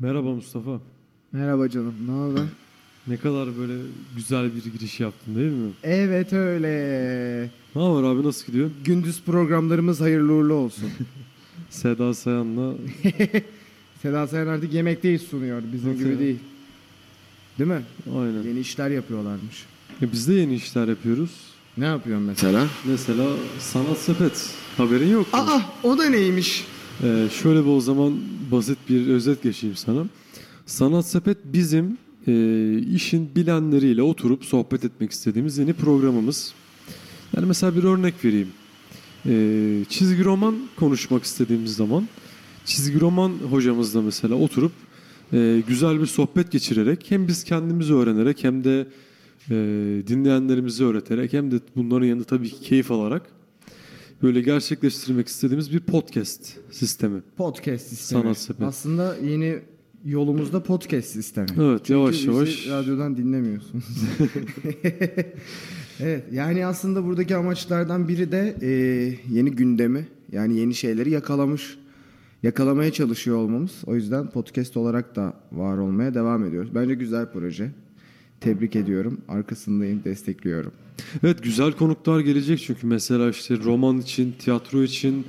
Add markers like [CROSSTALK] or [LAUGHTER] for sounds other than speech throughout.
Merhaba Mustafa. Merhaba canım. Ne oldu? Ne kadar böyle güzel bir giriş yaptın değil mi? Evet öyle. Ne var abi nasıl gidiyor? Gündüz programlarımız hayırlı uğurlu olsun. [LAUGHS] Seda Sayan'la [LAUGHS] Seda Sayan artık yemekteyiz sunuyor. Bizim Nasıl gibi ya? değil. Değil mi? aynen. Yeni işler yapıyorlarmış. E biz de yeni işler yapıyoruz. Ne yapıyorsun mesela? Mesela Sanat Sepet. Haberin yok mu? Aa o da neymiş? Ee, şöyle bir o zaman basit bir özet geçeyim sana. Sanat Sepet bizim e, işin bilenleriyle oturup sohbet etmek istediğimiz yeni programımız. Yani mesela bir örnek vereyim. Ee, çizgi roman konuşmak istediğimiz zaman çizgi roman hocamızla mesela oturup e, güzel bir sohbet geçirerek hem biz kendimizi öğrenerek hem de e, dinleyenlerimizi öğreterek hem de bunların yanında tabii ki keyif alarak böyle gerçekleştirmek istediğimiz bir podcast sistemi. Podcast sistemi. Sanat sepeti. Aslında yeni yolumuzda podcast sistemi. Evet Çünkü yavaş yavaş. radyodan dinlemiyorsunuz. [LAUGHS] evet yani aslında buradaki amaçlardan biri de e, yeni gündemi yani yeni şeyleri yakalamış yakalamaya çalışıyor olmamız. O yüzden podcast olarak da var olmaya devam ediyoruz. Bence güzel proje. Tebrik ediyorum. Arkasındayım, destekliyorum. Evet güzel konuklar gelecek çünkü mesela işte roman için, tiyatro için,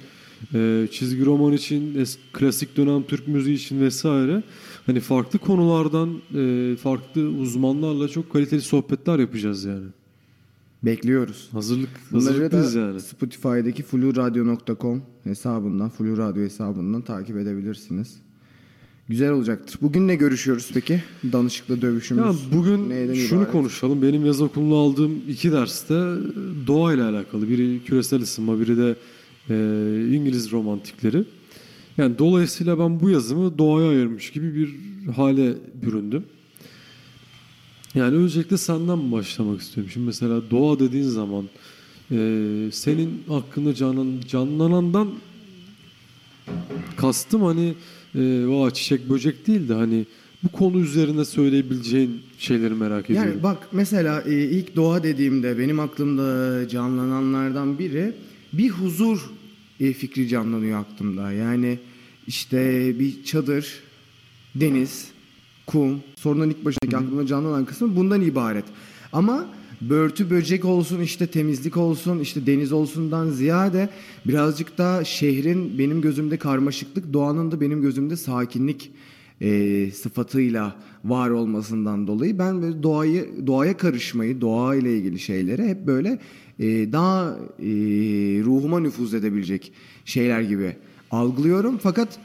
e, çizgi roman için, klasik dönem Türk müziği için vesaire. Hani farklı konulardan, e, farklı uzmanlarla çok kaliteli sohbetler yapacağız yani. Bekliyoruz. Hazırlık, hazırlıklıyız yani. Spotify'daki fluradyo.com hesabından, Flu Radyo hesabından takip edebilirsiniz. Güzel olacaktır. Bugün ne görüşüyoruz peki? Danışıklı dövüşümüz. Ya bugün neyden şunu ibaret? konuşalım. Benim yaz okulunda aldığım iki derste doğayla alakalı. Biri küresel ısınma, biri de e, İngiliz romantikleri. Yani dolayısıyla ben bu yazımı doğaya ayırmış gibi bir hale büründüm. Yani öncelikle senden başlamak istiyorum. Şimdi mesela doğa dediğin zaman e, senin hakkında canan, canlanandan kastım hani e, o çiçek böcek değil de hani bu konu üzerinde söyleyebileceğin şeyleri merak ediyorum. Yani bak mesela e, ilk doğa dediğimde benim aklımda canlananlardan biri bir huzur e, fikri canlanıyor aklımda. Yani işte bir çadır, deniz, kum. Sorunun ilk başındaki aklımda canlanan kısmı bundan ibaret. Ama börtü böcek olsun işte temizlik olsun işte deniz olsundan ziyade birazcık da şehrin benim gözümde karmaşıklık doğanın da benim gözümde sakinlik e, sıfatıyla var olmasından dolayı ben böyle doğayı doğaya karışmayı doğa ile ilgili şeyleri hep böyle e, daha e, ruhuma nüfuz edebilecek şeyler gibi algılıyorum. Fakat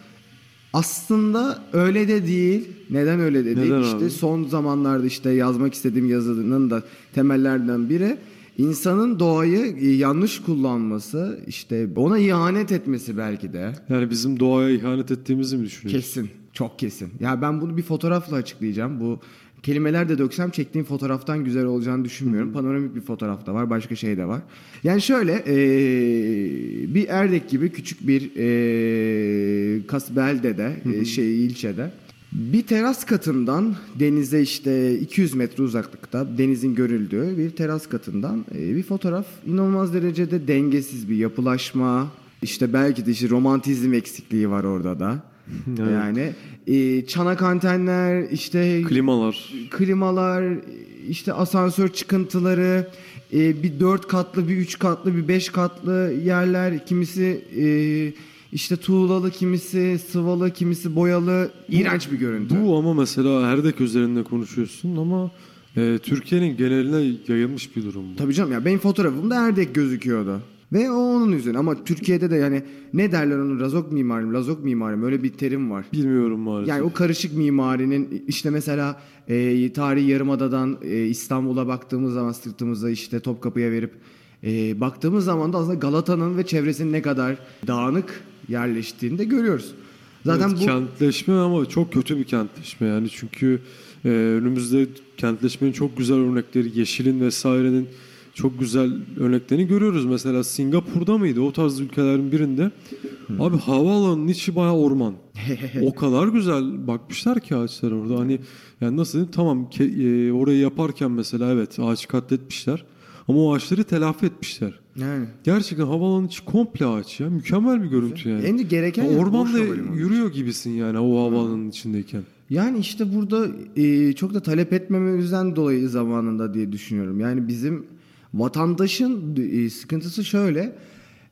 aslında öyle de değil. Neden öyle de değil? Neden işte abi? son zamanlarda işte yazmak istediğim yazının da temellerden biri insanın doğayı yanlış kullanması, işte ona ihanet etmesi belki de. Yani bizim doğaya ihanet ettiğimizi mi düşünüyorsun? Kesin. Çok kesin. Ya ben bunu bir fotoğrafla açıklayacağım. Bu kelimeler de döksem çektiğim fotoğraftan güzel olacağını düşünmüyorum. Panoramik bir fotoğraf da var. Başka şey de var. Yani şöyle eee, bir Erdek gibi küçük bir eee kasbelde de eee, şey ilçede bir teras katından denize işte 200 metre uzaklıkta denizin görüldüğü bir teras katından eee, bir fotoğraf inanılmaz derecede dengesiz bir yapılaşma işte belki de işte romantizm eksikliği var orada da. [LAUGHS] Evet. Yani e, çanak antenler, işte Klimalar. klimalar, işte asansör çıkıntıları, e, bir dört katlı, bir üç katlı, bir beş katlı yerler, kimisi e, işte tuğlalı, kimisi sıvalı, kimisi boyalı, iğrenç bir görüntü. Bu ama mesela Erdek üzerinde konuşuyorsun ama e, Türkiye'nin geneline yayılmış bir durum bu. Tabii canım ya benim fotoğrafımda Erdek gözüküyordu. Ve o onun üzerine ama Türkiye'de de yani ne derler onu razok mimari mi, lazok mimari mi öyle bir terim var. Bilmiyorum maalesef. Yani o karışık mimarinin işte mesela e, tarihi yarımadadan e, İstanbul'a baktığımız zaman sırtımıza işte Topkapı'ya verip e, baktığımız zaman da aslında Galata'nın ve çevresinin ne kadar dağınık yerleştiğini de görüyoruz. Zaten Evet, bu kentleşme ama çok kötü bir kentleşme yani çünkü e, önümüzde kentleşmenin çok güzel örnekleri yeşilin vesairenin çok güzel örneklerini görüyoruz. Mesela Singapur'da mıydı o tarz ülkelerin birinde abi havaalanının içi bayağı orman. [LAUGHS] o kadar güzel bakmışlar ki ağaçlar orada. Hani yani nasıl diyeyim tamam ke- e, orayı yaparken mesela evet ağaç katletmişler. Ama o ağaçları telafi etmişler. Yani. Gerçekten havaalanının içi komple ağaç ya. Mükemmel bir görüntü yani. De gereken Ya Ormanda yürüyor gibisin yani o havaalanının içindeyken. Yani işte burada e, çok da talep etmememizden dolayı zamanında diye düşünüyorum. Yani bizim vatandaşın e, sıkıntısı şöyle.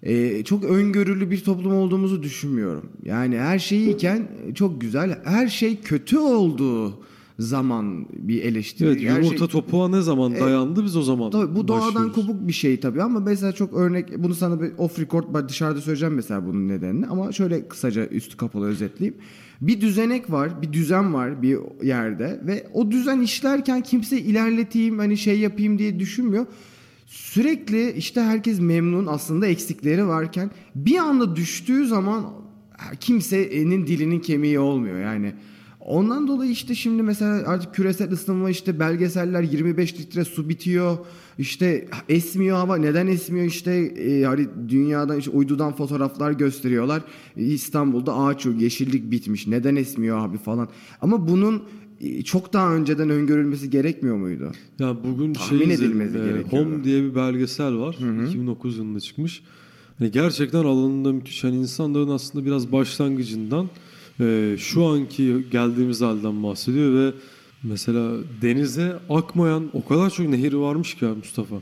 e, çok öngörülü bir toplum olduğumuzu düşünmüyorum. Yani her şey iyiken çok güzel. Her şey kötü olduğu zaman bir eleştiri. Evet Her yumurta şey- topuğa ne zaman dayandı biz o zaman Tabii bu doğadan başlıyoruz. kopuk bir şey tabii ama mesela çok örnek bunu sana bir off record dışarıda söyleyeceğim mesela bunun nedenini ama şöyle kısaca üstü kapalı özetleyeyim. Bir düzenek var, bir düzen var bir yerde ve o düzen işlerken kimse ilerleteyim hani şey yapayım diye düşünmüyor. Sürekli işte herkes memnun aslında eksikleri varken bir anda düştüğü zaman kimsenin dilinin kemiği olmuyor yani. Ondan dolayı işte şimdi mesela artık küresel ısınma işte belgeseller 25 litre su bitiyor. İşte esmiyor hava. Neden esmiyor işte e, hani dünyadan işte uydudan fotoğraflar gösteriyorlar. İstanbul'da ağaç yok, yeşillik bitmiş. Neden esmiyor abi falan. Ama bunun çok daha önceden öngörülmesi gerekmiyor muydu? Ya bugün Tahmin şey edilmesi e, gerekiyordu. Home diye bir belgesel var. 2009 yılında çıkmış. Hani gerçekten alanında müthiş. Hani insanların aslında biraz başlangıcından e, şu anki geldiğimiz halden bahsediyor ve mesela denize akmayan o kadar çok nehir varmış ki Mustafa.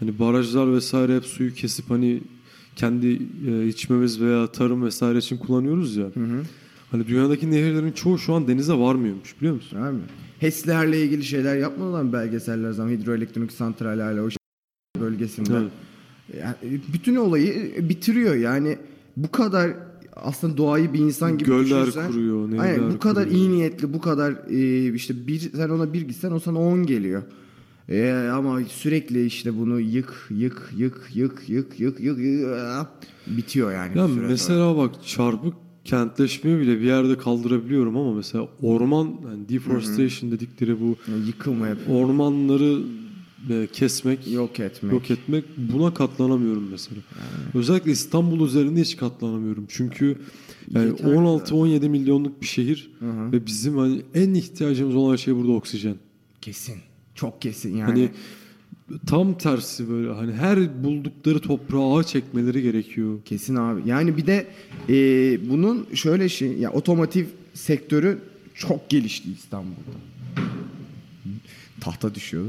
Hani barajlar vesaire hep suyu kesip hani kendi e, içmemiz veya tarım vesaire için kullanıyoruz ya. Hani dünyadaki nehirlerin çoğu şu an denize varmıyormuş biliyor musun? Abi. HES'lerle ilgili şeyler yapmadılar mı belgeseller zaman hidroelektrik santrallerle o bölgesinde. Evet. Yani bütün olayı bitiriyor. Yani bu kadar aslında doğayı bir insan gibi Göller düşünsen. kuruyor, nehirler Aynen, bu kadar kuruyor. iyi niyetli, bu kadar e, işte bir sen ona bir gitsen o sana on geliyor. E, ama sürekli işte bunu yık yık yık yık yık yık yık, yık bitiyor yani. Ya süre sonra. mesela bak çarpık kentleşmeyi bile bir yerde kaldırabiliyorum ama mesela orman yani deforestation dedikleri bu Yani yıkımı hep ormanları e, kesmek, yok etmek. yok etmek buna katlanamıyorum mesela. Özellikle İstanbul üzerinde hiç katlanamıyorum. Çünkü yani Yeter 16-17 milyonluk bir şehir ve bizim hani en ihtiyacımız olan şey burada oksijen. Kesin. Çok kesin yani. Hani tam tersi böyle hani her buldukları toprağa ağaç ekmeleri gerekiyor. Kesin abi. Yani bir de e, bunun şöyle şey ya otomotiv sektörü çok gelişti İstanbul'da. Tahta düşüyor.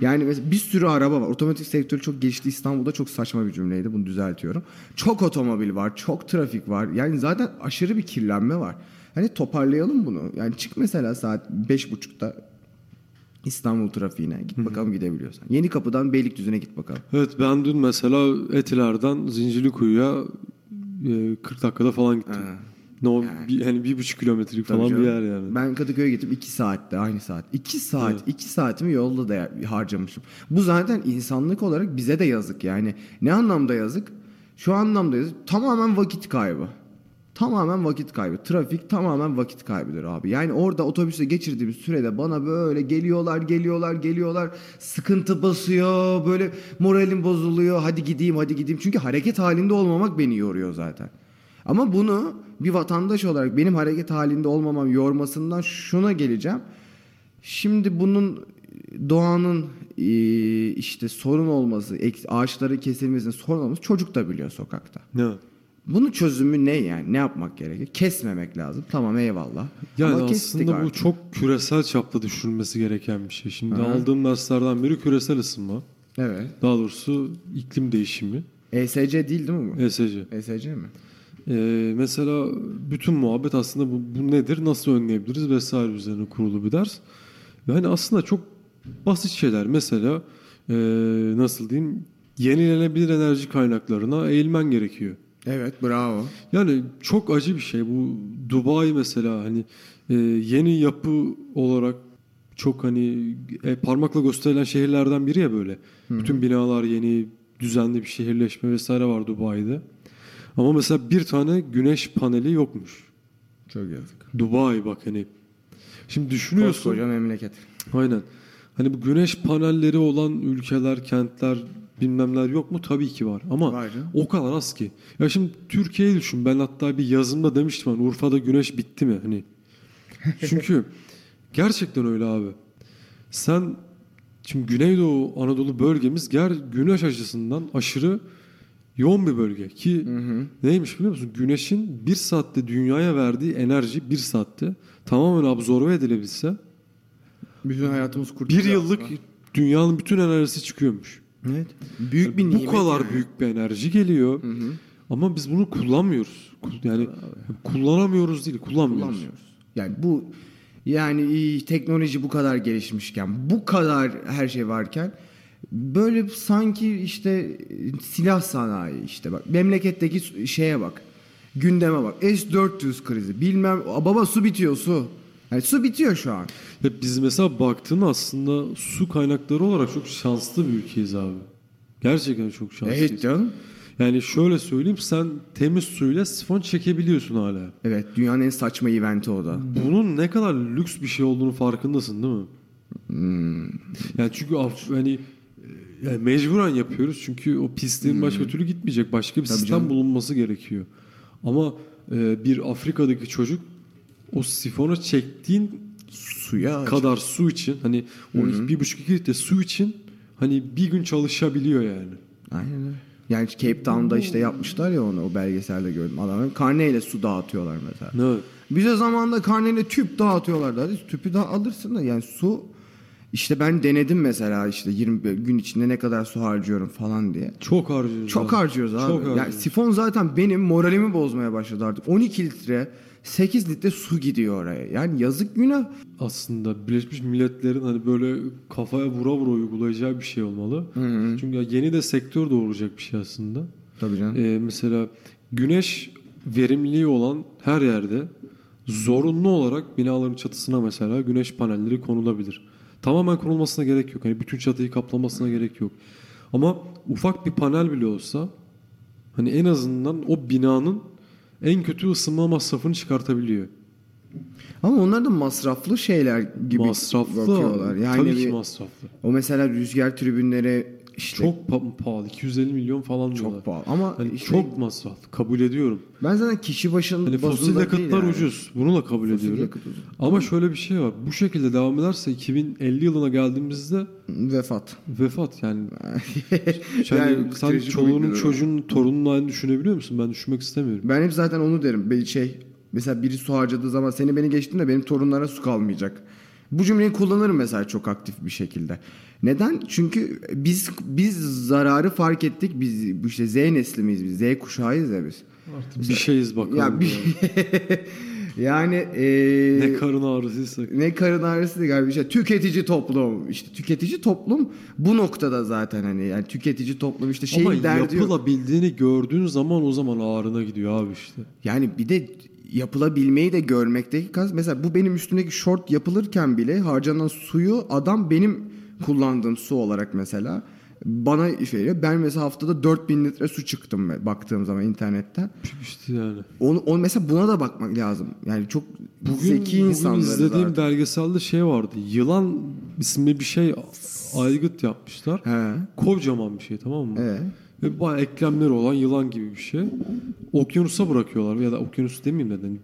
Yani mesela bir sürü araba var. Otomotiv sektörü çok gelişti İstanbul'da çok saçma bir cümleydi. Bunu düzeltiyorum. Çok otomobil var, çok trafik var. Yani zaten aşırı bir kirlenme var. Hani toparlayalım bunu. Yani çık mesela saat beş buçukta İstanbul trafiğine. Git bakalım gidebiliyorsan. Yeni kapıdan Beylikdüzü'ne git bakalım. Evet ben dün mesela Etiler'den Zincirlikuyu'ya e, 40 dakikada falan gittim. Ha. Ne o Yani. bir, hani bir buçuk kilometrelik Tabii falan bir canım. yer yani. Ben Kadıköy'e gittim 2 saatte aynı saat. 2 saat. Evet. 2 saatimi yolda da harcamışım. Bu zaten insanlık olarak bize de yazık yani. Ne anlamda yazık? Şu anlamda yazık. Tamamen vakit kaybı. Tamamen vakit kaybı. Trafik tamamen vakit kaybıdır abi. Yani orada otobüse geçirdiğimiz sürede bana böyle geliyorlar, geliyorlar, geliyorlar. Sıkıntı basıyor. Böyle moralim bozuluyor. Hadi gideyim, hadi gideyim. Çünkü hareket halinde olmamak beni yoruyor zaten. Ama bunu bir vatandaş olarak benim hareket halinde olmamam yormasından şuna geleceğim. Şimdi bunun doğanın e, işte sorun olması, ağaçları kesilmesinin sorun olması çocuk da biliyor sokakta. Ne? Bunun çözümü ne yani? Ne yapmak gerekir? Kesmemek lazım. Tamam eyvallah. Yani Ama aslında bu artık. çok küresel çapta düşünülmesi gereken bir şey. Şimdi Aha. aldığım derslerden biri küresel ısınma. Evet. Daha doğrusu iklim değişimi. ESC değil değil mi bu? ESC. ESC mi? Ee, mesela bütün muhabbet aslında bu, bu nedir, nasıl önleyebiliriz vesaire üzerine kurulu bir ders. Yani aslında çok basit şeyler. Mesela ee, nasıl diyeyim yenilenebilir enerji kaynaklarına eğilmen gerekiyor. Evet bravo. Yani çok acı bir şey. Bu Dubai mesela hani e, yeni yapı olarak çok hani e, parmakla gösterilen şehirlerden biri ya böyle. Bütün binalar yeni, düzenli bir şehirleşme vesaire var Dubai'de. Ama mesela bir tane güneş paneli yokmuş. Çok yazık. Dubai bak hani. Şimdi düşünüyorsun. Koskoca memleket. Aynen. Hani bu güneş panelleri olan ülkeler, kentler, bilmemler yok mu? Tabii ki var. Ama canım. o kadar az ki. Ya şimdi Türkiye'yi düşün. Ben hatta bir yazımda demiştim hani Urfa'da güneş bitti mi? Hani [LAUGHS] çünkü gerçekten öyle abi. Sen Şimdi Güneydoğu Anadolu bölgemiz ger güneş açısından aşırı yoğun bir bölge ki neymiş biliyor musun? Güneşin bir saatte dünyaya verdiği enerji bir saatte tamamen absorbe edilebilse Bütün hayatımız kurtuluyor. bir yıllık aslında. dünyanın bütün enerjisi çıkıyormuş. Evet. Büyük bir Bu nimet. kadar yani. büyük bir enerji geliyor. Ama biz bunu kullanmıyoruz. Kul- Yani kullanamıyoruz değil, kullanmıyoruz. kullanmıyoruz. Yani bu yani teknoloji bu kadar gelişmişken, bu kadar her şey varken böyle sanki işte silah sanayi işte bak memleketteki şeye bak. Gündeme bak. S400 krizi. Bilmem baba su bitiyor su. Yani su bitiyor şu an. Ya biz mesela baktığın aslında su kaynakları olarak çok şanslı bir ülkeyiz abi. Gerçekten çok şanslıyız. Evet canım. Yani şöyle söyleyeyim sen temiz suyla sifon çekebiliyorsun hala. Evet dünyanın en saçma eventi o da. Bunun ne kadar lüks bir şey olduğunu farkındasın değil mi? Yani çünkü hani e, yani mecburen yapıyoruz çünkü o pisliğin başka türlü gitmeyecek. Başka bir Tabii sistem canım. bulunması gerekiyor. Ama e, bir Afrika'daki çocuk o sifona çektiğin Suya kadar su için hani o bir buçuk iki litre su için hani bir gün çalışabiliyor yani. Aynen öyle. Yani Cape Town'da işte yapmışlar ya onu o belgeselde gördüm. Adamlar karneyle su dağıtıyorlar mesela. Evet. Bize zamanında karneyle tüp dağıtıyorlardı. Hadi tüpü de alırsın da yani su işte ben denedim mesela işte 20 gün içinde ne kadar su harcıyorum falan diye. Çok harcıyoruz. Çok abi. harcıyoruz abi. Çok yani harcıyoruz. sifon zaten benim moralimi bozmaya başladı artık. 12 litre 8 litre su gidiyor oraya. Yani yazık günah. aslında Birleşmiş Milletler'in hani böyle kafaya vura vura uygulayacağı bir şey olmalı. Çünkü ya yeni de sektör doğuracak bir şey aslında. Tabii canım. Ee, mesela güneş verimliliği olan her yerde zorunlu olarak binaların çatısına mesela güneş panelleri konulabilir. Tamamen konulmasına gerek yok. Hani bütün çatıyı kaplamasına gerek yok. Ama ufak bir panel bile olsa hani en azından o binanın en kötü ısınma masrafını çıkartabiliyor. Ama onlar da masraflı şeyler gibi masraflı. bakıyorlar. Yani tabii bir- ki masraflı. o mesela rüzgar tribünleri işte Çok pa- pahalı. 250 milyon falan diyorlar. çok pahalı. Ama Hani işte çok masraflı. Kabul ediyorum. ben zaten kişi başının Hani fosil yakıtlar yani. ucuz. Bunu da kabul Fosil ediyorum. yakıt ucuz. Ama şöyle bir şey var. Bu şekilde devam ederse 2050 yılına geldiğimizde Vefat. vefat yani. [LAUGHS] Yani yani sen çoluğunun, çocuğunun, torunun aynı düşünebiliyor musun? Ben düşünmek istemiyorum. Ben hep zaten onu derim. Bir şey mesela biri su harcadığı zaman seni beni geçtiğinde benim torunlara su kalmayacak. Bu cümleyi kullanırım mesela çok aktif bir şekilde. Neden? Çünkü biz biz zararı fark ettik. Biz bu işte Z nesli miyiz biz? Z kuşağıyız ya biz. Bir şeyiz bakalım. Ya bir [LAUGHS] yani eee, Ne karın ağrısıysa. ne karın ağrısı değil galiba işte tüketici toplum işte tüketici toplum bu noktada zaten hani yani tüketici toplum işte şeyin Ama derdi yok. yapılabildiğini gördüğün zaman o zaman ağrına gidiyor abi işte. Yani bir de yapılabilmeyi de görmekteki kaz mesela bu benim üstündeki short yapılırken bile harcanan suyu adam benim kullandığım su olarak mesela bana iş veriyor. Ben mesela haftada 4000 litre su çıktım baktığım zaman internetten. İşte yani. Onu, onu mesela buna da bakmak lazım. Yani çok Bugün, zeki bugün insanlarız izlediğim artık. belgeselde şey vardı. Yılan isimli bir şey aygıt yapmışlar. He. Kocaman bir şey tamam mı? Evet. Ve bayağı eklemleri olan yılan gibi bir şey. Okyanusa bırakıyorlar ya da okyanus demeyeyim neden.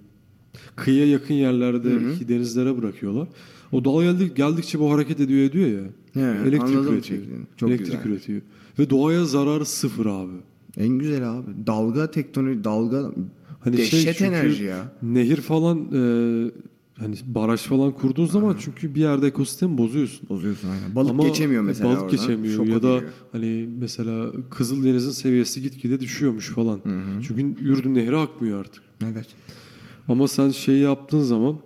Kıyıya yakın yerlerde denizlere bırakıyorlar. O dal geldik, geldikçe bu hareket ediyor ediyor ya. He, elektrik üretiyor. Çok elektrik güzel. üretiyor. Ve doğaya zararı sıfır abi. En güzel abi. Dalga teknoloji, dalga Hani dehşet şey çünkü enerji ya. Nehir falan e, hani baraj falan kurduğun zaman çünkü bir yerde ekosistemi bozuyorsun. Bozuyorsun aynen. Balık Ama geçemiyor mesela Balık oradan. geçemiyor Şoka ya da hani mesela Kızıldeniz'in seviyesi gitgide düşüyormuş falan. Çünkü Ürdün Nehri akmıyor artık. Evet. Ama sen şey yaptığın zaman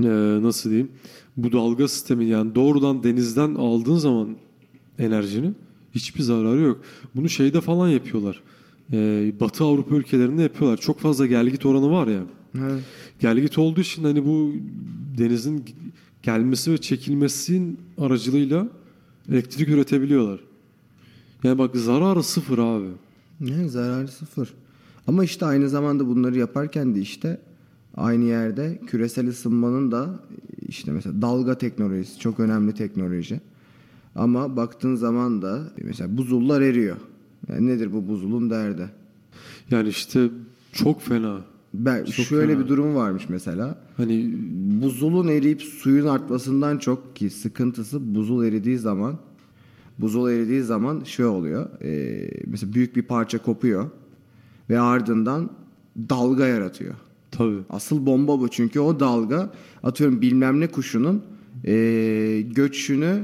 e, nasıl diyeyim bu dalga sistemi yani doğrudan denizden aldığın zaman enerjini hiçbir zararı yok. Bunu şeyde falan yapıyorlar. E, Batı Avrupa ülkelerinde yapıyorlar. Çok fazla gelgit oranı var ya. Evet. Gelgit olduğu için hani bu denizin gelmesi ve çekilmesinin aracılığıyla elektrik üretebiliyorlar. Yani bak zararı sıfır abi. Ne zararı sıfır. Ama işte aynı zamanda bunları yaparken de işte aynı yerde küresel ısınmanın da işte mesela dalga teknolojisi çok önemli teknoloji. Ama baktığın zaman da mesela buzullar eriyor. Yani nedir bu buzulun derdi? Yani işte çok fena. Ben, Çok şöyle fena. bir durum varmış mesela. Hani Buzulun eriyip suyun artmasından çok ki sıkıntısı buzul eridiği zaman buzul eridiği zaman şey oluyor. e, mesela büyük bir parça kopuyor ve ardından dalga yaratıyor. Tabii. Asıl bomba bu çünkü o dalga atıyorum bilmem ne kuşunun e, göçünü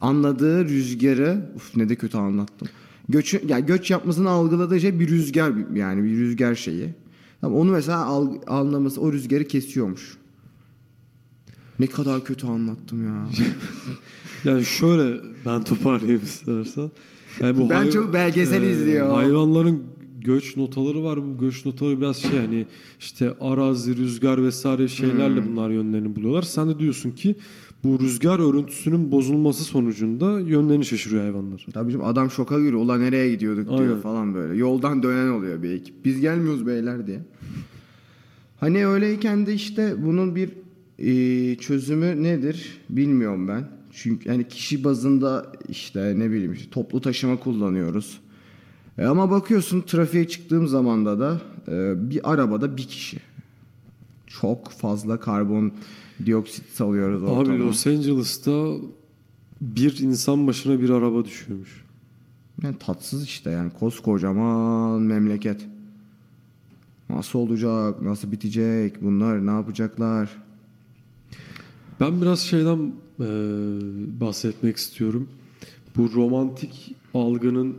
anladığı rüzgarı uf ne de kötü anlattım. Göçü, yani göç yapmasını algıladığı şey bir rüzgar yani bir rüzgar şeyi. Tamam, onu mesela al, anlaması o rüzgarı kesiyormuş. Ne kadar kötü anlattım ya. [LAUGHS] Yani şöyle ben toparlayayım istersen. Yani bu Ben hay- çok belgesel e, izliyorum. Hayvanların göç notaları var. Bu göç notaları biraz şey hani işte arazi, rüzgar vesaire şeylerle Hmm. bunlar yönlerini buluyorlar. Sen de diyorsun ki bu rüzgar örüntüsünün bozulması sonucunda yönlerini şaşırıyor hayvanlar. Tabii canım adam şoka giriyor. Ulan nereye gidiyorduk diyor Aynen. falan böyle. Yoldan dönen oluyor bir ekip. Biz gelmiyoruz beyler diye. Hani öyleyken de işte bunun bir e, çözümü nedir bilmiyorum ben. Çünkü yani kişi bazında işte ne bileyim işte toplu taşıma kullanıyoruz. E ama bakıyorsun trafiğe çıktığım zamanda da e, bir arabada bir kişi. Çok fazla karbon dioksit salıyoruz ortama. Abi Los Angeles'ta bir insan başına bir araba düşüyormuş. Yani tatsız işte yani koskocaman memleket. Nasıl olacak? Nasıl bitecek? Bunlar ne yapacaklar? Ben biraz şeyden e, bahsetmek istiyorum. Bu romantik algının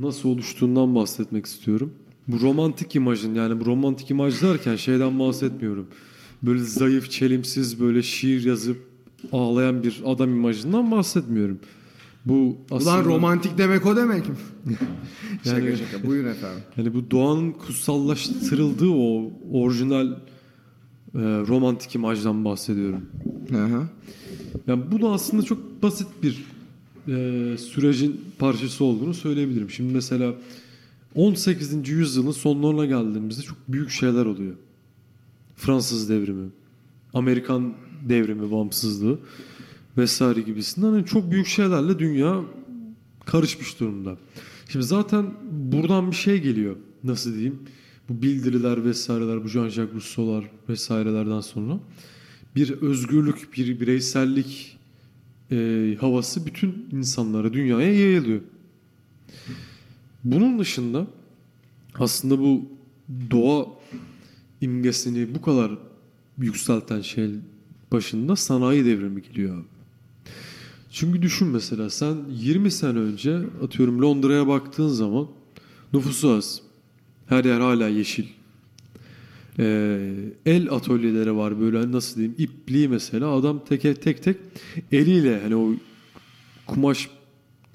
nasıl oluştuğundan bahsetmek istiyorum. Bu romantik imajın yani bu romantik imaj derken şeyden bahsetmiyorum. Böyle zayıf, çelimsiz böyle şiir yazıp ağlayan bir adam imajından bahsetmiyorum. Bu aslında Ulan romantik demek o demek mi? [LAUGHS] şaka Yani- şaka buyurun efendim. yani bu doğanın kutsallaştırıldığı o orijinal e, romantik imajdan bahsediyorum. Hı. Yani bu da aslında çok basit bir e, sürecin parçası olduğunu söyleyebilirim. Şimdi mesela 18. yüzyılın sonlarına geldiğimizde çok büyük şeyler oluyor. Fransız devrimi, Amerikan devrimi, bağımsızlığı vesaire gibisinden hani çok büyük şeylerle dünya karışmış durumda. Şimdi zaten buradan bir şey geliyor. Nasıl diyeyim? Bu bildiriler vesaireler, bu Jean-Jacques Rousseau'lar vesairelerden sonra bir özgürlük, bir bireysellik e, havası bütün insanlara, dünyaya yayılıyor. Bunun dışında aslında bu doğa imgesini bu kadar yükselten şey başında sanayi devrimi geliyor abi. Çünkü düşün mesela sen 20 sene önce atıyorum Londra'ya baktığın zaman nüfusu az. Her yer hala yeşil. Ee, el atölyeleri var böyle nasıl diyeyim ipliği mesela adam tek tek tek eliyle hani o kumaş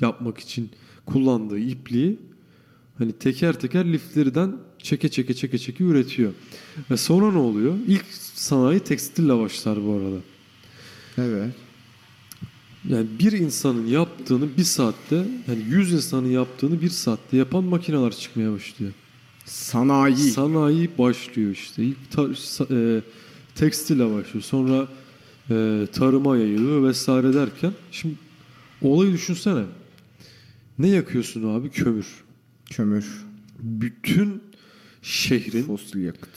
yapmak için kullandığı ipliği hani teker teker liflerden çeke çeke çeke çeke üretiyor. Ve sonra ne oluyor? İlk sanayi tekstille başlar bu arada. Evet. Yani bir insanın yaptığını bir saatte, yani 100 insanın yaptığını bir saatte yapan makineler çıkmaya başlıyor. Sanayi. Sanayi başlıyor işte. İlk ta- sa- e, tekstile başlıyor. Sonra e, tarıma yayılıyor vesaire derken. Şimdi olayı düşünsene. Ne yakıyorsun abi? Kömür. Kömür. Bütün şehrin Fosil yakıt.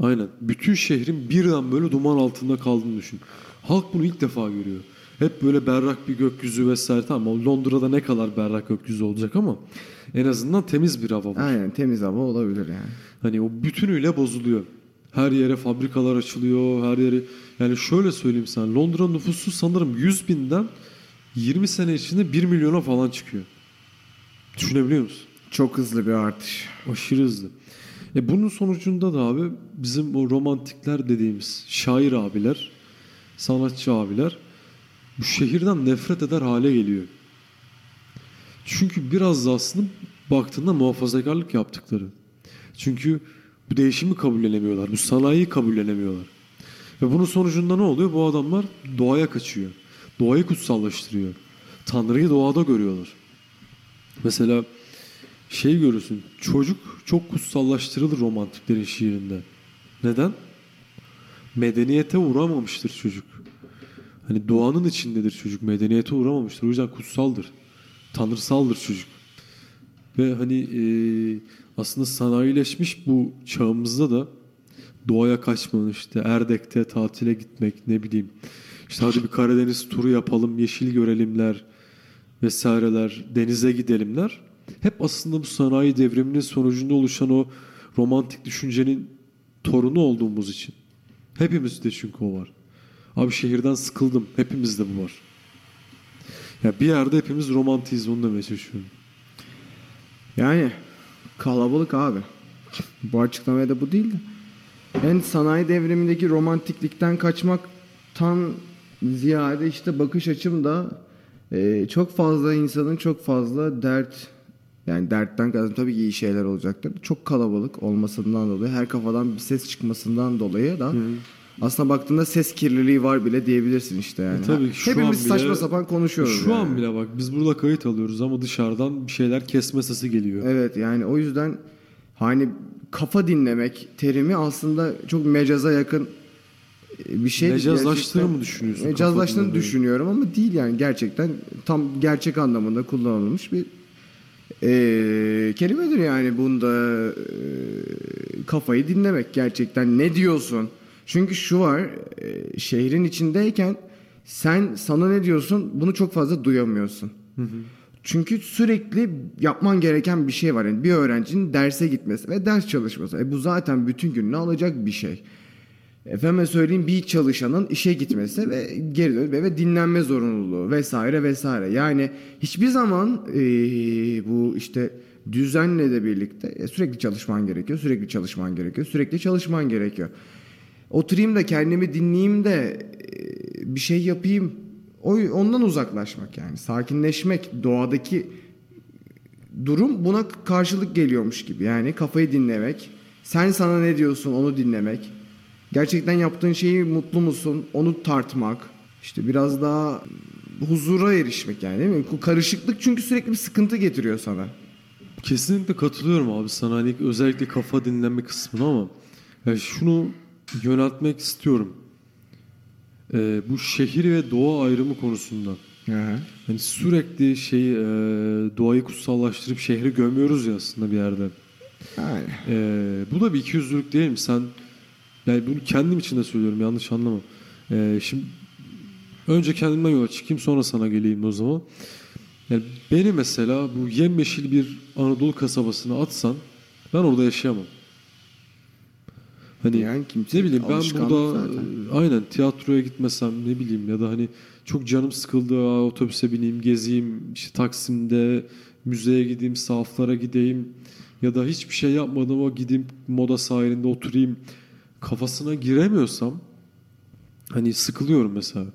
Aynen. Bütün şehrin birden böyle duman altında kaldığını düşün. Halk bunu ilk defa görüyor. Hep böyle berrak bir gökyüzü vesaire. Tamam Londra'da ne kadar berrak gökyüzü olacak ama en azından temiz bir hava var. Aynen temiz hava olabilir yani. Hani o bütünüyle bozuluyor. Her yere fabrikalar açılıyor. Her yere yani şöyle söyleyeyim sana. Londra nüfusu sanırım 100 binden 20 sene içinde 1 milyona falan çıkıyor. Düşünebiliyor musun? Çok hızlı bir artış. Aşırı hızlı. E bunun sonucunda da abi bizim o romantikler dediğimiz şair abiler, sanatçı abiler bu şehirden nefret eder hale geliyor. Çünkü biraz da aslında baktığında muhafazakarlık yaptıkları. Çünkü bu değişimi kabullenemiyorlar. Bu sanayiyi kabullenemiyorlar. Ve bunun sonucunda ne oluyor? Bu adamlar doğaya kaçıyor. Doğayı kutsallaştırıyor. Tanrı'yı doğada görüyorlar. Mesela şey görürsün. Çocuk çok kutsallaştırılır romantiklerin şiirinde. Neden? Medeniyete uğramamıştır çocuk. Hani doğanın içindedir çocuk. Medeniyete uğramamıştır. O yüzden kutsaldır. Tanrısaldır çocuk. Ve hani e, aslında sanayileşmiş bu çağımızda da doğaya kaçmanın işte Erdek'te tatile gitmek ne bileyim işte hadi bir Karadeniz turu yapalım yeşil görelimler vesaireler denize gidelimler hep aslında bu sanayi devriminin sonucunda oluşan o romantik düşüncenin torunu olduğumuz için. Hepimizde çünkü o var. Abi şehirden sıkıldım. Hepimizde bu var. Ya bir yerde hepimiz romantiyiz onu demeye çalışıyorum. Yani kalabalık abi. Bu açıklamaya da bu değil de. En sanayi devrimindeki romantiklikten kaçmaktan ziyade işte bakış açım da e, çok fazla insanın çok fazla dert yani dertten kastım tabii ki iyi şeyler olacaktır. Çok kalabalık olmasından dolayı her kafadan bir ses çıkmasından dolayı da aslında baktığında ses kirliliği var bile diyebilirsin işte yani. E tabii ki şu Hepimiz an bile- saçma sapan konuşuyoruz. Şu yani. an bile bak biz burada kayıt alıyoruz ama dışarıdan bir şeyler kesme sesi geliyor. Evet yani o yüzden hani kafa dinlemek terimi aslında çok mecaza yakın e, bir şey. Mecazlaştığını mı düşünüyorsun? Mecazlaştığını düşünüyorum ama değil yani gerçekten tam gerçek anlamında kullanılmış bir e, kelimedir yani bunda e, kafayı dinlemek gerçekten ne diyorsun? Çünkü şu var e, şehrin içindeyken sen sana ne diyorsun bunu çok fazla duyamıyorsun. Çünkü sürekli yapman gereken bir şey var. Yani bir öğrencinin derse gitmesi ve ders çalışması. E bu zaten bütün gününü alacak bir şey. Efendime söyleyeyim bir çalışanın işe gitmesi ve geri dönüp ve dinlenme zorunluluğu vesaire vesaire. Yani hiçbir zaman e, bu işte düzenle de birlikte e, sürekli çalışman gerekiyor, sürekli çalışman gerekiyor, sürekli çalışman gerekiyor. Oturayım da kendimi dinleyeyim de e, bir şey yapayım. Ondan uzaklaşmak yani sakinleşmek doğadaki durum buna karşılık geliyormuş gibi. Yani kafayı dinlemek, sen sana ne diyorsun onu dinlemek. Gerçekten yaptığın şeyi mutlu musun onu tartmak. İşte biraz daha huzura erişmek yani değil mi? Karışıklık çünkü sürekli bir sıkıntı getiriyor sana. Kesinlikle katılıyorum abi sana hani özellikle kafa dinleme kısmına ama ya şunu yöneltmek istiyorum. Ee, bu şehir ve doğa ayrımı konusunda. Hani sürekli şeyi e, doğayı kutsallaştırıp şehri gömüyoruz ya aslında bir yerde. Ee, bu da bir ikiyüzlülük değil mi? Sen yani bunu kendim için de söylüyorum yanlış anlama. Ee, şimdi önce kendimden yola çıkayım sonra sana geleyim o zaman. Yani beni mesela bu yemyeşil bir Anadolu kasabasına atsan ben orada yaşayamam. Hani Yani kimse ne bileyim ben burada zaten. e, aynen tiyatroya gitmesem ne bileyim ya da hani çok canım sıkıldı aa, otobüse bineyim gezeyim işte Taksim'de müzeye gideyim sahaflara gideyim ya da hiçbir şey yapmadım ama gideyim moda sahilinde oturayım kafasına giremiyorsam hani sıkılıyorum mesela.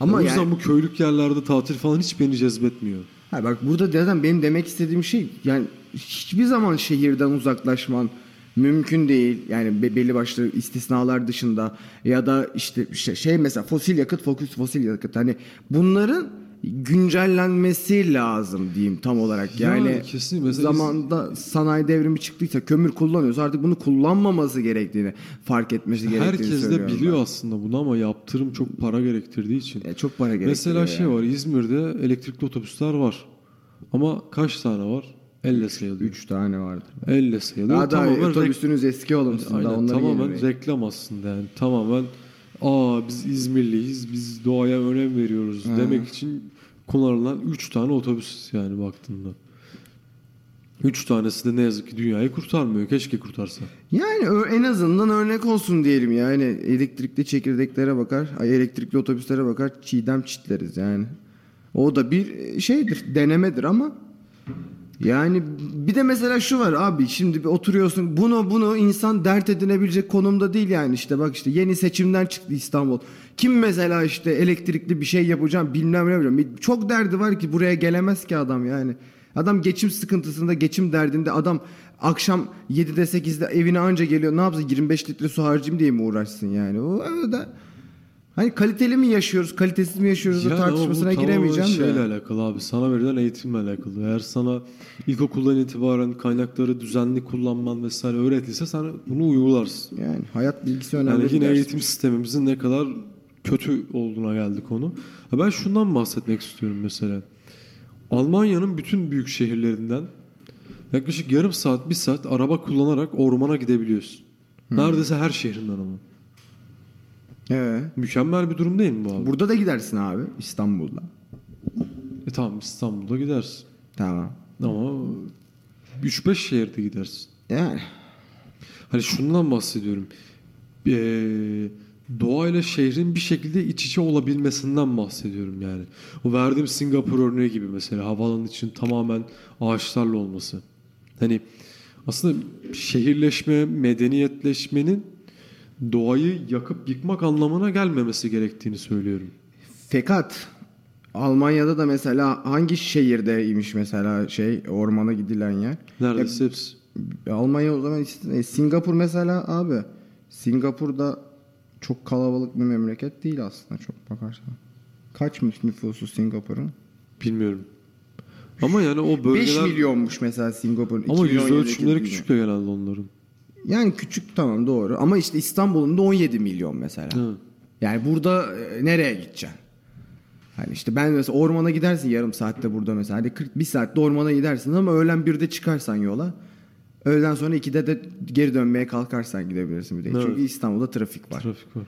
Ama o yüzden yani- bu köylük yerlerde tatil falan hiç beni cezbetmiyor. Ha bak burada zaten benim demek istediğim şey yani hiçbir zaman şehirden uzaklaşman mümkün değil. Yani be- belli başlı istisnalar dışında ya da işte şey, şey mesela fosil yakıt fokus fosil yakıt hani bunların güncellenmesi lazım diyeyim tam olarak. Yani, Yani kesin. Mesela zamanda sanayi devrimi çıktıysa kömür kullanıyoruz artık bunu kullanmaması gerektiğini fark etmesi gerektiğini Herkes de biliyor ben. aslında bunu ama yaptırım çok para gerektirdiği için. E, çok para gerektiriyor. Mesela şey yani. var İzmir'de elektrikli otobüsler var. Ama kaç tane var? Elle sayılıyor. Üç tane vardı. Elle sayılıyor. Daha da tamamen rek- otobüsünüz eski olumsuz Aynen, onları tamamen reklam aslında yani. Tamamen aa biz İzmirliyiz, biz doğaya önem veriyoruz Hı. demek için kullanılan 3 tane otobüs yani baktığında. 3 tanesi de ne yazık ki dünyayı kurtarmıyor. Keşke kurtarsa. Yani en azından örnek olsun diyelim yani elektrikli çekirdeklere bakar, ay elektrikli otobüslere bakar, çiğdem çitleriz yani. O da bir e, şeydir, denemedir ama yani bir de mesela şu var abi şimdi bir oturuyorsun bunu bunu insan dert edinebilecek konumda değil yani işte bak işte yeni seçimden çıktı İstanbul. Kim mesela işte elektrikli bir şey yapacağım bilmem ne bilmem. Çok derdi var ki buraya gelemez ki adam yani. Adam geçim sıkıntısında, geçim derdinde adam akşam 7'de 8'de evine anca geliyor. Ne yapsın 25 litre su harcayayım diye mi uğraşsın yani? O öyle Hani kaliteli mi yaşıyoruz, kalitesiz mi yaşıyoruz Yani bu tartışmasına tamamen giremeyeceğim şeyle de. alakalı abi. Sana verilen eğitimle alakalı. Eğer sana ilkokuldan itibaren kaynakları düzenli kullanman vesaire öğretilse sen bunu uygularsın. Yani hayat bilgisi önemli. Yani yine ders. eğitim sistemimizin ne kadar kötü olduğuna geldi konu. Ben şundan bahsetmek istiyorum mesela. Almanya'nın bütün büyük şehirlerinden Yaklaşık yarım saat, bir saat araba kullanarak ormana gidebiliyorsun. Neredeyse her şehrinden ama. Evet. Mükemmel bir durum değil mi bu abi? Burada da gidersin abi İstanbul'da. E tamam İstanbul'da gidersin. Tamam. Ama 3-5 şehirde gidersin. Yani. Hani şundan bahsediyorum. Ee, doğayla şehrin bir şekilde iç içe olabilmesinden bahsediyorum yani. O verdiğim Singapur örneği gibi mesela havaalanı için tamamen ağaçlarla olması. Hani aslında şehirleşme, medeniyetleşmenin doğayı yakıp yıkmak anlamına gelmemesi gerektiğini söylüyorum. Fakat Almanya'da da mesela hangi şehirdeymiş mesela şey ormana gidilen yer? Neredeyse hepsi. Almanya o zaman işte- e, Singapur mesela abi. Singapur'da çok kalabalık bir memleket değil aslında çok bakarsan. Kaçmış nüfusu Singapur'un? Bilmiyorum. Ama yani o 5 bölgeler... milyonmuş mesela Singapur'un. Ama yüz 2017'deki ölçümleri küçük ya genelde onların. Yani küçük tamam doğru. Ama işte İstanbul'un da 17 milyon mesela. Evet. Yani burada e, nereye gideceksin? Hani işte ben mesela ormana gidersin yarım saatte burada mesela. Hadi 41 saatte ormana gidersin ama öğlen 1'de çıkarsan yola. Öğleden sonra 2'de de geri dönmeye kalkarsan gidebilirsin bir de. Evet. Çünkü İstanbul'da trafik var. Trafik var.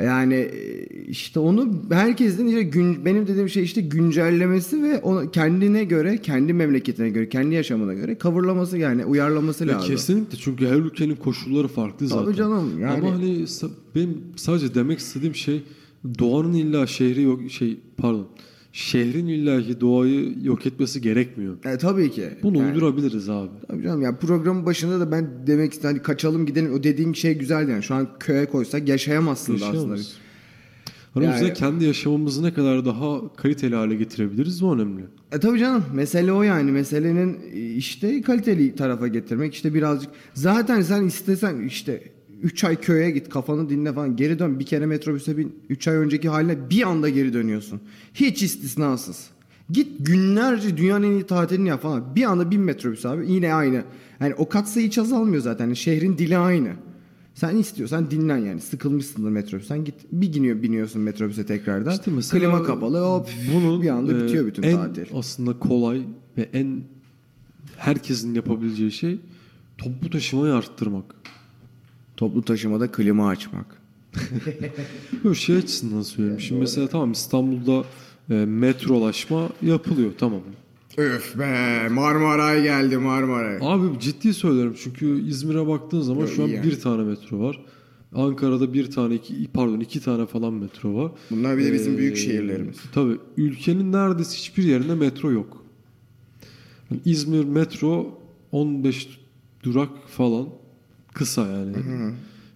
Yani e, işte onu herkesin işte gün, benim dediğim şey işte güncellemesi ve onu kendine göre, kendi memleketine göre, kendi yaşamına göre coverlaması yani uyarlaması Ya lazım. kesinlikle çünkü her ülkenin koşulları farklı zaten. Tabii canım, yani- Ama hani benim sadece demek istediğim şey doğanın illa şehri yok şey pardon şehrin illaki doğayı yok etmesi gerekmiyor. E, tabii ki. Bunu Yani- uydurabiliriz abi. Tabii canım ya programın başında da ben demek istedim hani kaçalım gidelim o dediğin şey güzeldi yani şu an köye koysak yaşayamazsın da aslında. O Yani- kendi yaşamımızı ne kadar daha kaliteli hale getirebiliriz o önemli. E tabii canım mesele o yani meselenin e, işte kaliteli tarafa getirmek işte birazcık zaten sen istesen işte 3 ay köye git kafanı dinle falan geri dön bir kere metrobüse bin 3 ay önceki haline bir anda geri dönüyorsun. Hiç istisnasız. Git günlerce dünyanın en iyi tatilini yap falan. Bir anda bin metrobüs abi yine aynı. Yani o katsayı hiç azalmıyor zaten. Yani şehrin dili aynı. Sen istiyorsan dinlen yani. Sıkılmışsındır metrobüsten git. Bir biniyor, biniyorsun metrobüse tekrardan. İşte mesela Klima kapalı hop bunun bir anda e, bitiyor bütün en tatil. aslında kolay ve en herkesin yapabileceği şey toplu taşımayı arttırmak. Toplu taşımada klima açmak. [LAUGHS] Böyle şey açısından söylüyorum. Şimdi mesela tamam İstanbul'da e, metrolaşma yapılıyor tamam. Öf be Marmaray geldi Marmaray. Abi ciddi söylüyorum çünkü İzmir'e baktığın zaman Yok, şu an iyi yani. bir tane metro var. Ankara'da bir tane iki pardon iki tane falan metro var. Bunlar bir de bizim Ee, büyük şehirlerimiz. Tabii ülkenin neredeyse hiçbir yerinde metro yok. Yani İzmir metro 15 durak falan kısa yani.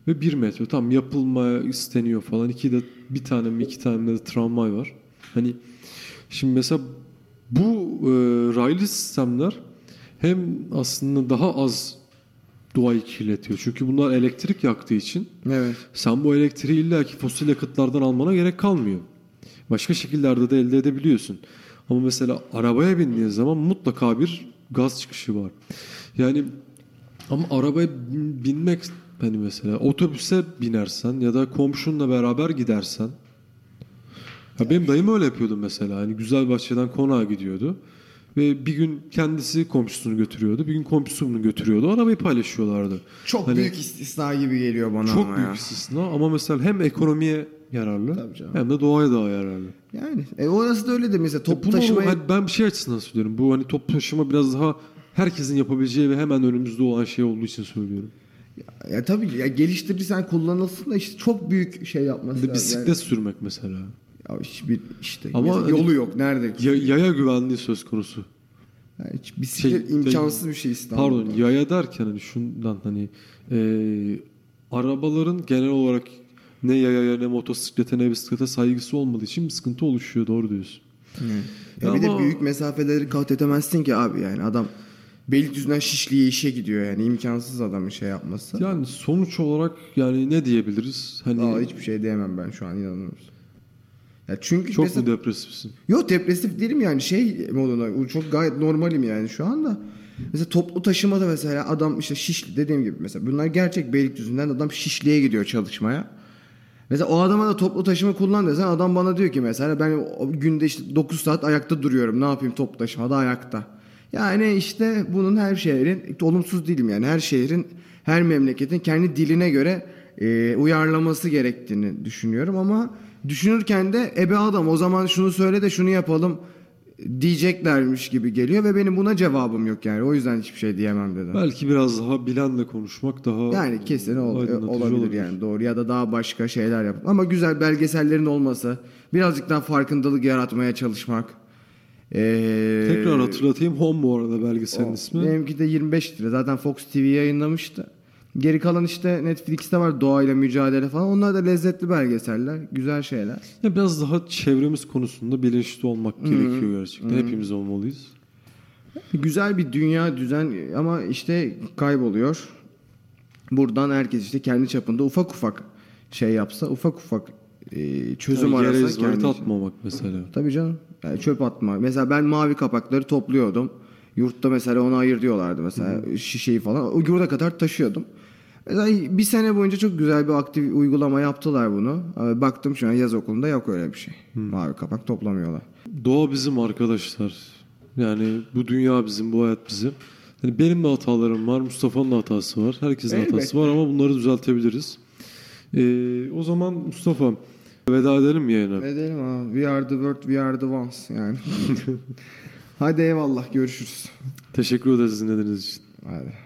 Ve bir metro tam yapılmaya isteniyor falan. İki de bir tane mi iki tane de tramvay var. Hani şimdi mesela bu e, raylı sistemler hem aslında daha az doğayı kirletiyor. Çünkü bunlar elektrik yaktığı için Evet. sen bu elektriği illaki fosil yakıtlardan almana gerek kalmıyor. Başka şekillerde de elde edebiliyorsun. Ama mesela arabaya bindiğin zaman mutlaka bir gaz çıkışı var. Yani ama arabaya bin- binmek hani mesela otobüse binersen ya da komşunla beraber gidersen ya benim dayım öyle yapıyordu mesela. Hani Güzelbahçe'den konağa gidiyordu. Ve bir gün kendisi komşusunu götürüyordu. Bir gün komşusu bunu götürüyordu. Arabayı paylaşıyorlardı. Çok Hani- büyük istisna gibi geliyor bana çok ama büyük ya. istisna ama mesela hem ekonomiye yararlı hem de doğaya daha yararlı. Yani e, orası da öyle de mesela toplu Bunu taşımayı... hani ben bir şey açısından söylüyorum. Bu hani toplu taşıma biraz daha herkesin yapabileceği ve hemen önümüzde olan şey olduğu için söylüyorum. Ya tabii ya geliştirirsen kullanılsın da işte çok büyük şey yapması Bir de lazım. bisiklet sürmek mesela. Yani, ya hiçbir işte Ama mesela hani- yolu yok nerede? Ya, yaya güvenliği söz konusu. Yani hiç bisiklet Şey- imkansız bir şey İstanbul'da. Pardon yaya derken hani şundan hani e, arabaların genel olarak ne yayaya ne motosiklete ne bisiklete saygısı olmadığı için bir sıkıntı oluşuyor. Doğru diyorsun. Ya bir de Ama- büyük mesafeleri kat edemezsin ki abi yani adam Beylikdüzü'nden Şişli'ye işe gidiyor yani imkansız adamın şey yapması. Yani sonuç olarak yani ne diyebiliriz? Hani Aa, hiçbir şey diyemem ben şu an inanır mısın? Ya çünkü çok mesela... mu depresifsin? Yok depresif değilim yani şey moduna çok gayet normalim yani şu anda. Mesela toplu taşımada mesela adam işte Şişli dediğim gibi mesela bunlar gerçek Beylikdüzü'nden adam Şişli'ye gidiyor çalışmaya. Mesela o adama da toplu taşıma kullan desen adam bana diyor ki mesela ben günde işte 9 saat ayakta duruyorum ne yapayım toplu taşımada ayakta. Yani işte bunun her şehrin, olumsuz değilim yani her şehrin, her memleketin kendi diline göre e, uyarlaması gerektiğini düşünüyorum ama düşünürken de ebe adam o zaman şunu söyle de şunu yapalım diyeceklermiş gibi geliyor ve benim buna cevabım yok yani o yüzden hiçbir şey diyemem dedim. Belki biraz daha bilenle konuşmak daha Yani kesin ol- aydınlatıcı olabilir, yani doğru ya da daha başka şeyler yap. Ama güzel belgesellerin olması, birazcık daha farkındalık yaratmaya çalışmak. Ee, Tekrar hatırlatayım Home bu arada belgeselin o- ismi. Benimki de 25 lira. Zaten Fox TV yayınlamıştı. Geri kalan işte Netflix'te var doğayla mücadele falan. Onlar da lezzetli belgeseller, güzel şeyler. Ya biraz daha çevremiz konusunda bilinçli olmak gerekiyor gerçekten. Hepimiz olmalıyız. Güzel bir dünya düzen ama işte kayboluyor. Buradan herkes işte kendi çapında ufak ufak şey yapsa, ufak ufak e, çözüm Yani yere arasa izmarit kendi atmamak mesela. Tabii canım. Yani çöp atma. Mesela ben mavi kapakları topluyordum. Yurtta mesela onu ayır diyorlardı mesela şişeyi falan. O yurda kadar taşıyordum. Mesela bir sene boyunca çok güzel bir aktif uygulama yaptılar bunu. Ama Baktım şu an yaz okulunda yok öyle bir şey. Mavi kapak toplamıyorlar. Doğa bizim arkadaşlar. Yani bu dünya bizim, bu hayat bizim. Yani benim de hatalarım var, Mustafa'nın da hatası var. Herkesin Elbette. hatası var ama bunları düzeltebiliriz. Ee, o zaman Mustafa veda edelim mi yayına? Edelim abi. We are the world, we are the ones yani. [LAUGHS] Hadi eyvallah görüşürüz. Teşekkür ederiz dinlediğiniz için. Hadi.